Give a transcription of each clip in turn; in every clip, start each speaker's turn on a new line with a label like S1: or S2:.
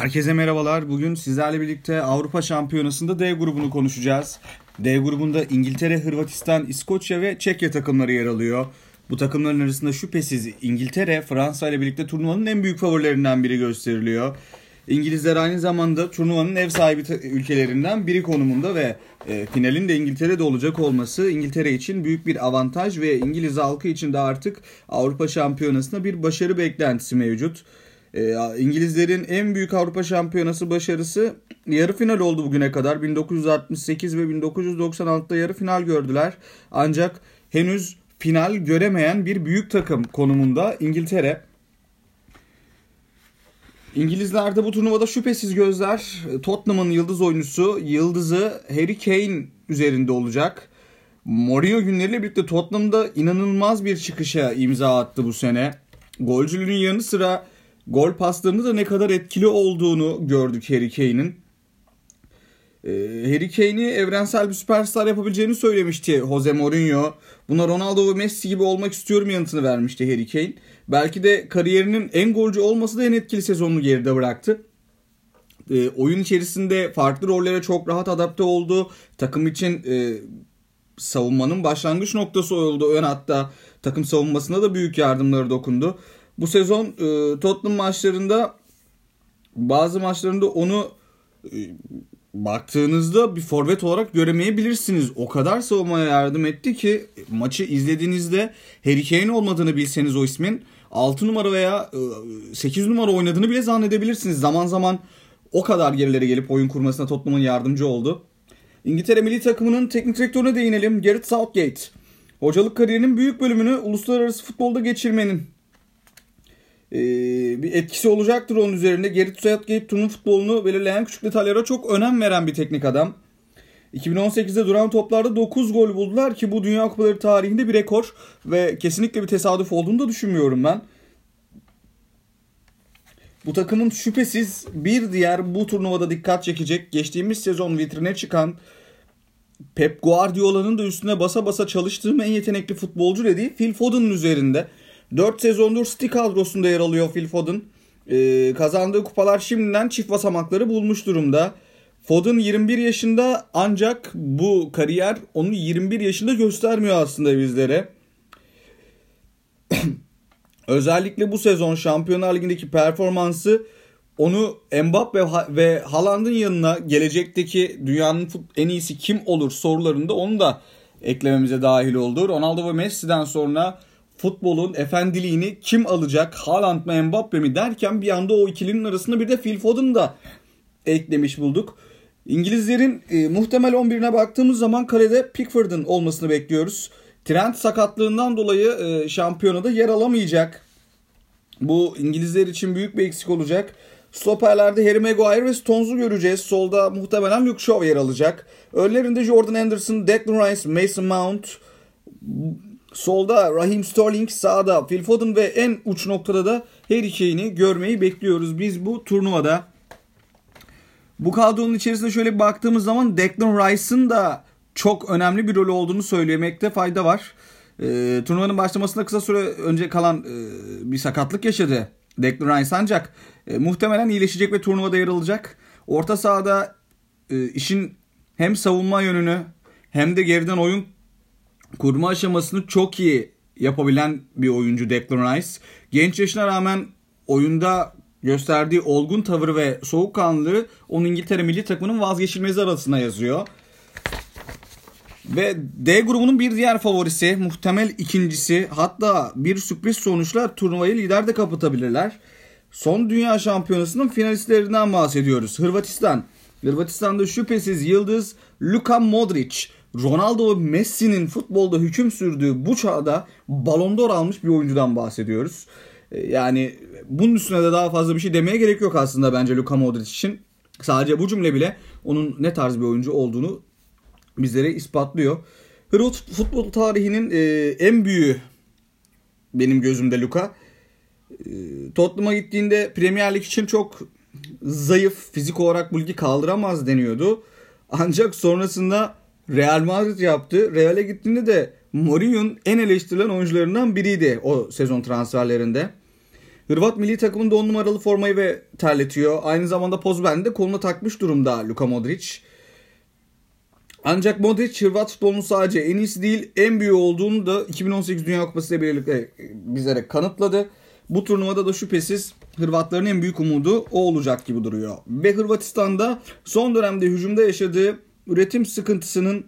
S1: Herkese merhabalar. Bugün sizlerle birlikte Avrupa Şampiyonası'nda D grubunu konuşacağız. D grubunda İngiltere, Hırvatistan, İskoçya ve Çekya takımları yer alıyor. Bu takımların arasında şüphesiz İngiltere, Fransa ile birlikte turnuvanın en büyük favorilerinden biri gösteriliyor. İngilizler aynı zamanda turnuvanın ev sahibi ülkelerinden biri konumunda ve e, finalin de İngiltere'de olacak olması İngiltere için büyük bir avantaj ve İngiliz halkı için de artık Avrupa Şampiyonası'nda bir başarı beklentisi mevcut. E, İngilizlerin en büyük Avrupa Şampiyonası başarısı yarı final oldu bugüne kadar. 1968 ve 1996'da yarı final gördüler. Ancak henüz final göremeyen bir büyük takım konumunda İngiltere. İngilizlerde bu turnuvada şüphesiz gözler Tottenham'ın yıldız oyuncusu, yıldızı Harry Kane üzerinde olacak. Mourinho günleriyle birlikte Tottenham'da inanılmaz bir çıkışa imza attı bu sene. Golcülüğün yanı sıra gol paslarında da ne kadar etkili olduğunu gördük Harry Kane'in. Ee, Harry Kane'i evrensel bir süperstar yapabileceğini söylemişti Jose Mourinho. Buna Ronaldo ve Messi gibi olmak istiyorum yanıtını vermişti Harry Kane. Belki de kariyerinin en golcü olması da en etkili sezonunu geride bıraktı. E, oyun içerisinde farklı rollere çok rahat adapte oldu. Takım için e, savunmanın başlangıç noktası oldu. Ön hatta takım savunmasına da büyük yardımları dokundu. Bu sezon e, Tottenham maçlarında bazı maçlarında onu e, baktığınızda bir forvet olarak göremeyebilirsiniz. O kadar savunmaya yardım etti ki maçı izlediğinizde Harry Kane olmadığını bilseniz o ismin 6 numara veya 8 e, numara oynadığını bile zannedebilirsiniz. Zaman zaman o kadar gerilere gelip oyun kurmasına Tottenham'ın yardımcı oldu. İngiltere milli takımının teknik direktörüne değinelim. Gareth Southgate. Hocalık kariyerinin büyük bölümünü uluslararası futbolda geçirmenin e, bir etkisi olacaktır onun üzerinde. Gareth Southgate turnuva futbolunu belirleyen küçük detaylara çok önem veren bir teknik adam. 2018'de duran toplarda 9 gol buldular ki bu Dünya Kupaları tarihinde bir rekor ve kesinlikle bir tesadüf olduğunu da düşünmüyorum ben. Bu takımın şüphesiz bir diğer bu turnuvada dikkat çekecek geçtiğimiz sezon vitrine çıkan Pep Guardiola'nın da üstüne basa basa çalıştığım en yetenekli futbolcu dediği Phil Foden'ın üzerinde. 4 sezondur City kadrosunda yer alıyor Phil Foden. Ee, kazandığı kupalar şimdiden çift basamakları bulmuş durumda. Foden 21 yaşında ancak bu kariyer onu 21 yaşında göstermiyor aslında bizlere. Özellikle bu sezon Şampiyonlar Ligi'ndeki performansı onu Mbappe ve Haaland'ın yanına gelecekteki dünyanın en iyisi kim olur sorularında onu da eklememize dahil oldu. Ronaldo ve Messi'den sonra futbolun efendiliğini kim alacak? Haaland mı Mbappe mi derken bir anda o ikilinin arasında bir de Phil Foden da eklemiş bulduk. İngilizlerin e, muhtemel 11'ine baktığımız zaman kalede Pickford'un olmasını bekliyoruz. Trent sakatlığından dolayı e, şampiyonada yer alamayacak. Bu İngilizler için büyük bir eksik olacak. Stoperlerde Harry Maguire ve Stones'u göreceğiz. Solda muhtemelen Luke Shaw yer alacak. Önlerinde Jordan Anderson, Declan Rice, Mason Mount. Solda Raheem Sterling, sağda Phil Foden ve en uç noktada da Harry Kane'i görmeyi bekliyoruz biz bu turnuvada. Bu kadronun içerisinde şöyle baktığımız zaman Declan Rice'ın da çok önemli bir rol olduğunu söylemekte fayda var. E, turnuvanın başlamasında kısa süre önce kalan e, bir sakatlık yaşadı Declan Rice ancak e, muhtemelen iyileşecek ve turnuvada yer alacak. Orta sahada e, işin hem savunma yönünü hem de geriden oyun kurma aşamasını çok iyi yapabilen bir oyuncu Declan Rice. Genç yaşına rağmen oyunda gösterdiği olgun tavır ve soğukkanlılığı onun İngiltere milli takımının vazgeçilmezi arasına yazıyor. Ve D grubunun bir diğer favorisi, muhtemel ikincisi hatta bir sürpriz sonuçla turnuvayı lider de kapatabilirler. Son Dünya Şampiyonası'nın finalistlerinden bahsediyoruz. Hırvatistan. Hırvatistan'da şüphesiz yıldız Luka Modric. Ronaldo ve Messi'nin futbolda hüküm sürdüğü bu çağda Ballon d'Or almış bir oyuncudan bahsediyoruz. Ee, yani bunun üstüne de daha fazla bir şey demeye gerek yok aslında bence Luka Modric için. Sadece bu cümle bile onun ne tarz bir oyuncu olduğunu bizlere ispatlıyor. Hırvat futbol tarihinin e, en büyüğü benim gözümde Luka. E, Tottenham'a gittiğinde Premier Lig için çok zayıf, fizik olarak bu kaldıramaz deniyordu. Ancak sonrasında Real Madrid yaptı. Real'e gittiğinde de Mourinho'nun en eleştirilen oyuncularından biriydi o sezon transferlerinde. Hırvat milli takımında 10 numaralı formayı ve terletiyor. Aynı zamanda poz bende koluna takmış durumda Luka Modric. Ancak Modric Hırvat futbolunun sadece en iyisi değil en büyüğü olduğunu da 2018 Dünya Kupası ile birlikte bizlere kanıtladı. Bu turnuvada da şüphesiz Hırvatların en büyük umudu o olacak gibi duruyor. Ve Hırvatistan'da son dönemde hücumda yaşadığı üretim sıkıntısının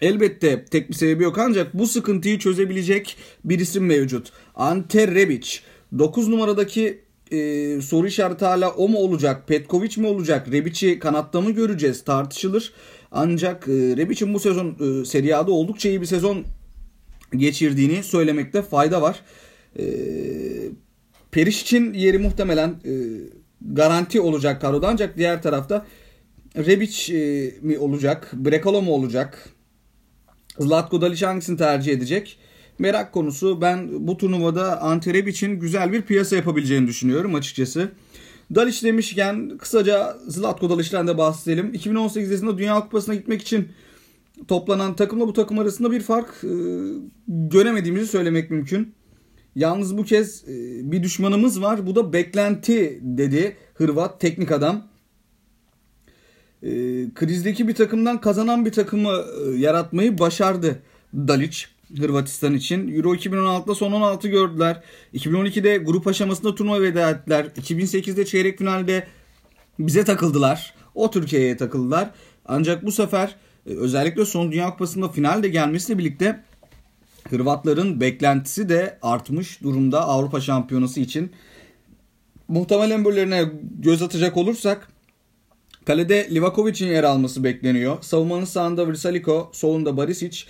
S1: elbette tek bir sebebi yok ancak bu sıkıntıyı çözebilecek bir isim mevcut. Ante Rebic. 9 numaradaki e, soru işareti hala o mu olacak? Petkovic mi olacak? Rebic'i kanatta mı göreceğiz? Tartışılır. Ancak e, Rebic'in bu sezon e, Serie A'da oldukça iyi bir sezon geçirdiğini söylemekte fayda var. E, Perişic'in yeri muhtemelen e, garanti olacak kadroda ancak diğer tarafta Rebic e, mi olacak? Brekalo mu olacak? Zlatko Dalic hangisini tercih edecek? Merak konusu. Ben bu turnuvada Ante Rebic'in güzel bir piyasa yapabileceğini düşünüyorum açıkçası. Dalic demişken kısaca Zlatko Dalic'ten de bahsedelim. 2018 yılında Dünya Kupası'na gitmek için toplanan takımla bu takım arasında bir fark e, göremediğimizi söylemek mümkün. Yalnız bu kez e, bir düşmanımız var. Bu da beklenti dedi Hırvat teknik adam. E, krizdeki bir takımdan kazanan bir takımı e, yaratmayı başardı Dalic. Hırvatistan için. Euro 2016'da son 16 gördüler. 2012'de grup aşamasında turnuva veda ettiler. 2008'de çeyrek finalde bize takıldılar. O Türkiye'ye takıldılar. Ancak bu sefer özellikle son Dünya Kupası'nda finalde gelmesiyle birlikte Hırvatların beklentisi de artmış durumda Avrupa Şampiyonası için. Muhtemelen bölümlerine göz atacak olursak kalede Livakovic'in yer alması bekleniyor. Savunmanın sağında Vrsaliko, solunda Barisic,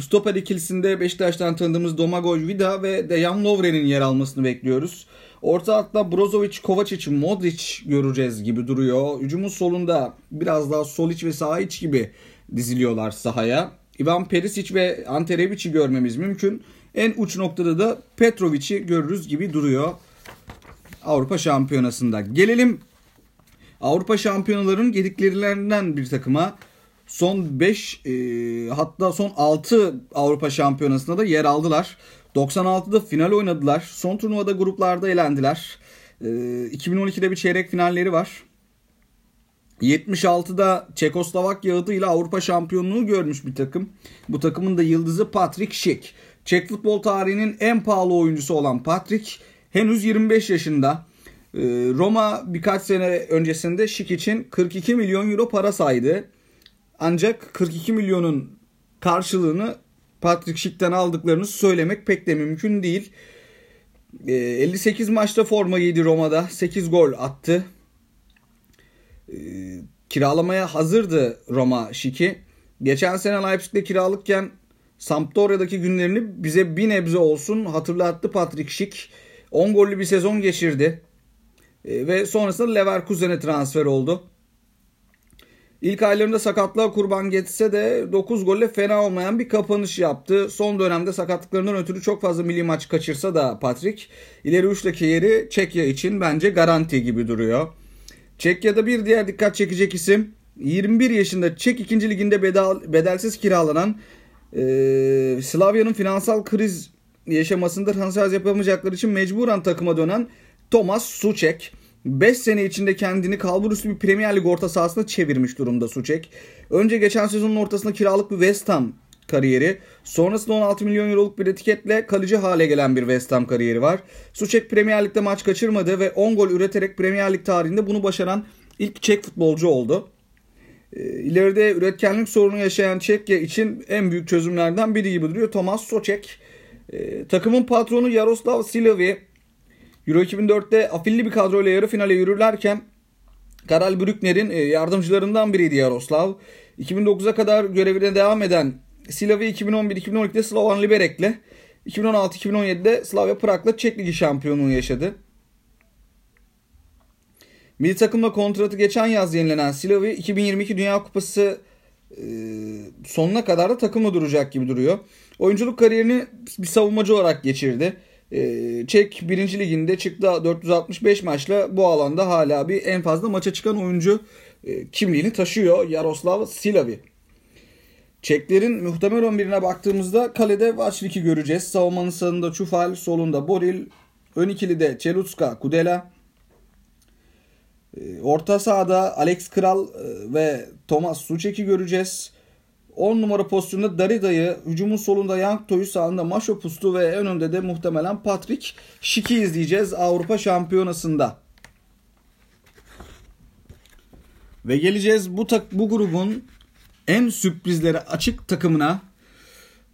S1: Stoper ikilisinde Beşiktaş'tan tanıdığımız Domagoj Vida ve Dejan Lovren'in yer almasını bekliyoruz. Orta hatta Brozovic, Kovacic, Modric göreceğiz gibi duruyor. Hücumun solunda biraz daha Solic ve Sahic gibi diziliyorlar sahaya. Ivan Perisic ve Ante Rebic'i görmemiz mümkün. En uç noktada da Petrovic'i görürüz gibi duruyor Avrupa Şampiyonası'nda. Gelelim Avrupa Şampiyonaların gediklerinden bir takıma. Son 5 e, hatta son 6 Avrupa Şampiyonası'nda da yer aldılar. 96'da final oynadılar. Son turnuvada gruplarda elendiler. E, 2012'de bir çeyrek finalleri var. 76'da Çekoslovakya adıyla Avrupa şampiyonluğu görmüş bir takım. Bu takımın da yıldızı Patrick Schick. Çek futbol tarihinin en pahalı oyuncusu olan Patrick henüz 25 yaşında. Ee, Roma birkaç sene öncesinde Schick için 42 milyon euro para saydı. Ancak 42 milyonun karşılığını Patrick Schick'ten aldıklarını söylemek pek de mümkün değil. 58 ee, maçta forma giydi Roma'da. 8 gol attı. Ee, kiralamaya hazırdı Roma Şiki. Geçen sene Leipzig'te kiralıkken Sampdoria'daki günlerini bize bir nebze olsun hatırlattı Patrick Schick. 10 gollü bir sezon geçirdi. E, ve sonrasında Leverkusen'e transfer oldu. İlk aylarında sakatlığa kurban geçse de 9 golle fena olmayan bir kapanış yaptı. Son dönemde sakatlıklarından ötürü çok fazla milli maç kaçırsa da Patrick ileri uçtaki yeri Çekya için bence garanti gibi duruyor. Çekya'da bir diğer dikkat çekecek isim 21 yaşında Çek 2. liginde bedel, bedelsiz kiralanan e, Slavya'nın finansal kriz yaşamasında transfer yapamayacakları için mecburen takıma dönen Thomas Suçek. 5 sene içinde kendini kalburüstü bir Premier Lig orta sahasına çevirmiş durumda Suçek. Önce geçen sezonun ortasında kiralık bir West Ham kariyeri. Sonrasında 16 milyon euroluk bir etiketle kalıcı hale gelen bir West Ham kariyeri var. Suçek Premier Lig'de maç kaçırmadı ve 10 gol üreterek Premier Lig tarihinde bunu başaran ilk Çek futbolcu oldu. E, ileride üretkenlik sorunu yaşayan Çekya için en büyük çözümlerden biri gibi duruyor Thomas Soçek. E, takımın patronu Yaroslav Silovi Euro 2004'te afilli bir kadroyla yarı finale yürürlerken Karel Brückner'in e, yardımcılarından biriydi Yaroslav. 2009'a kadar görevine devam eden Silavi 2011-2012'de Slovan Liberec'le 2016-2017'de Slavia Prag'la Çek Ligi şampiyonluğu yaşadı. Milli takımla kontratı geçen yaz yenilenen Silavi 2022 Dünya Kupası e, sonuna kadar da takımla duracak gibi duruyor. Oyunculuk kariyerini bir savunmacı olarak geçirdi. E, Çek 1. liginde çıktı 465 maçla bu alanda hala bir en fazla maça çıkan oyuncu e, kimliğini taşıyor Yaroslav Silavi. Çeklerin muhtemel 11'ine baktığımızda kalede Vaçlik'i göreceğiz. Savunmanın sağında Çufal, solunda Boril, Ön ikili de Çelutska, Kudela. Ee, orta sahada Alex Kral e, ve Thomas Suçek'i göreceğiz. 10 numara pozisyonunda Darida'yı, hücumun solunda Young Toy'u sağında Maşo Pustu ve en önde de muhtemelen Patrick Şiki izleyeceğiz Avrupa Şampiyonası'nda. Ve geleceğiz bu tak bu grubun en sürprizlere açık takımına.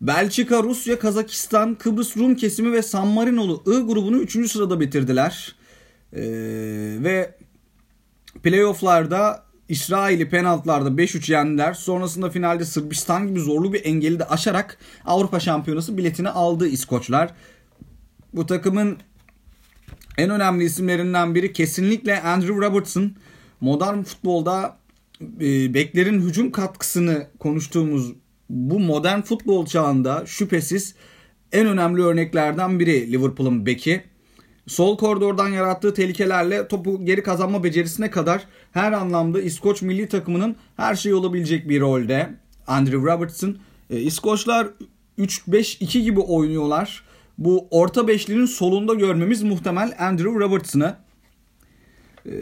S1: Belçika, Rusya, Kazakistan, Kıbrıs Rum kesimi ve San Marinolu I grubunu 3. sırada bitirdiler. Ee, ve playofflarda İsrail'i penaltılarda 5-3 yendiler. Sonrasında finalde Sırbistan gibi zorlu bir engeli de aşarak Avrupa Şampiyonası biletini aldı İskoçlar. Bu takımın en önemli isimlerinden biri kesinlikle Andrew Robertson. Modern futbolda e, beklerin hücum katkısını konuştuğumuz bu modern futbol çağında şüphesiz en önemli örneklerden biri Liverpool'un beki. Sol koridordan yarattığı tehlikelerle topu geri kazanma becerisine kadar her anlamda İskoç milli takımının her şey olabilecek bir rolde. Andrew Robertson. E, İskoçlar 3-5-2 gibi oynuyorlar. Bu orta beşlinin solunda görmemiz muhtemel Andrew Robertson'ı. E,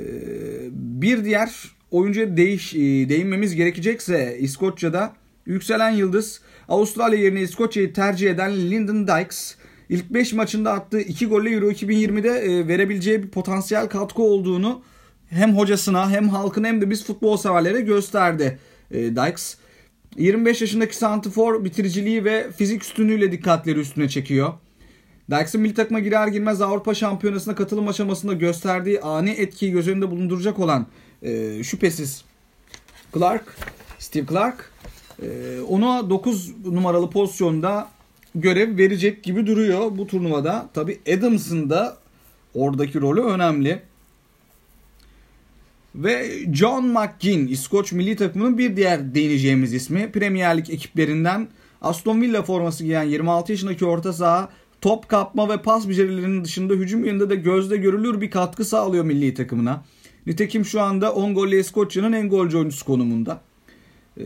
S1: bir diğer oyuncuya değiş, e, değinmemiz gerekecekse İskoçya'da yükselen yıldız Avustralya yerine İskoçya'yı tercih eden Lyndon Dykes ilk 5 maçında attığı 2 golle Euro 2020'de e, verebileceği bir potansiyel katkı olduğunu hem hocasına hem halkına hem de biz futbol severlere gösterdi e, Dykes. 25 yaşındaki santifor bitiriciliği ve fizik üstünlüğüyle dikkatleri üstüne çekiyor. Dykes'ın milli takıma girer girmez Avrupa Şampiyonası'na katılım aşamasında gösterdiği ani etkiyi göz önünde bulunduracak olan e, şüphesiz Clark, Steve Clark e, ona 9 numaralı pozisyonda görev verecek gibi duruyor bu turnuvada. Tabi Adams'ın da oradaki rolü önemli. Ve John McGinn, İskoç milli takımının bir diğer değineceğimiz ismi. Premier Lig ekiplerinden Aston Villa forması giyen 26 yaşındaki orta saha top kapma ve pas becerilerinin dışında hücum yönünde de gözde görülür bir katkı sağlıyor milli takımına. Nitekim şu anda 10 golle İskoçya'nın en golcü oyuncusu konumunda. Ee,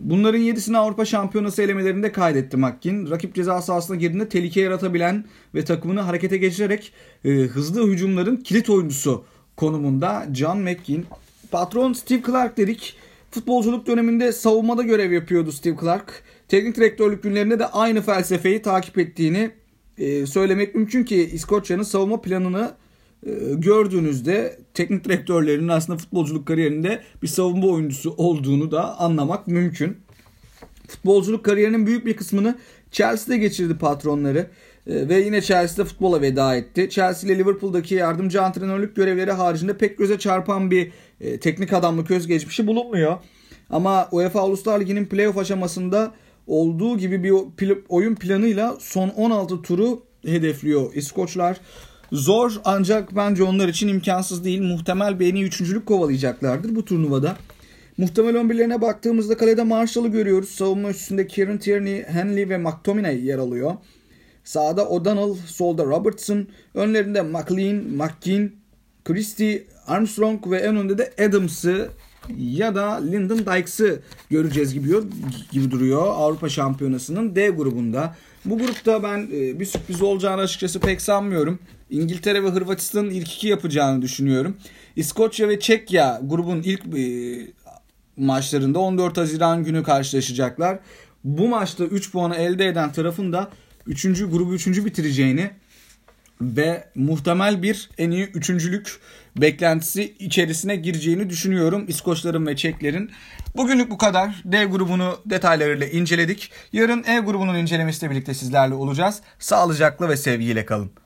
S1: bunların 7'sini Avrupa Şampiyonası elemelerinde kaydetti Makkin. Rakip ceza sahasına girdiğinde tehlike yaratabilen ve takımını harekete geçirerek e, hızlı hücumların kilit oyuncusu konumunda John McKean. Patron Steve Clark dedik. Futbolculuk döneminde savunmada görev yapıyordu Steve Clark. Teknik direktörlük günlerinde de aynı felsefeyi takip ettiğini e, söylemek mümkün ki İskoçya'nın savunma planını gördüğünüzde teknik direktörlerinin aslında futbolculuk kariyerinde bir savunma oyuncusu olduğunu da anlamak mümkün. Futbolculuk kariyerinin büyük bir kısmını Chelsea'de geçirdi patronları e, ve yine Chelsea'de futbola veda etti. Chelsea ile Liverpool'daki yardımcı antrenörlük görevleri haricinde pek göze çarpan bir e, teknik adamlık özgeçmişi bulunmuyor. Ama UEFA Uluslar Ligi'nin playoff aşamasında olduğu gibi bir oyun planıyla son 16 turu hedefliyor İskoçlar. Zor ancak bence onlar için imkansız değil. Muhtemel bir en iyi üçüncülük kovalayacaklardır bu turnuvada. Muhtemel 11'lerine baktığımızda kalede Marshall'ı görüyoruz. Savunma üstünde Kieran Tierney, Henley ve McTominay yer alıyor. Sağda O'Donnell, solda Robertson, önlerinde McLean, McKean, Christie, Armstrong ve en önde de Adams'ı ya da Lyndon Dykes'ı göreceğiz gibi, gibi duruyor Avrupa Şampiyonası'nın D grubunda. Bu grupta ben e, bir sürpriz olacağını açıkçası pek sanmıyorum. İngiltere ve Hırvatistan'ın ilk iki yapacağını düşünüyorum. İskoçya ve Çekya grubun ilk e, maçlarında 14 Haziran günü karşılaşacaklar. Bu maçta 3 puanı elde eden tarafın da 3. grubu 3. bitireceğini ve muhtemel bir en iyi üçüncülük beklentisi içerisine gireceğini düşünüyorum İskoçların ve Çeklerin. Bugünlük bu kadar. D grubunu detaylarıyla inceledik. Yarın E grubunun incelemesiyle birlikte sizlerle olacağız. Sağlıcakla ve sevgiyle kalın.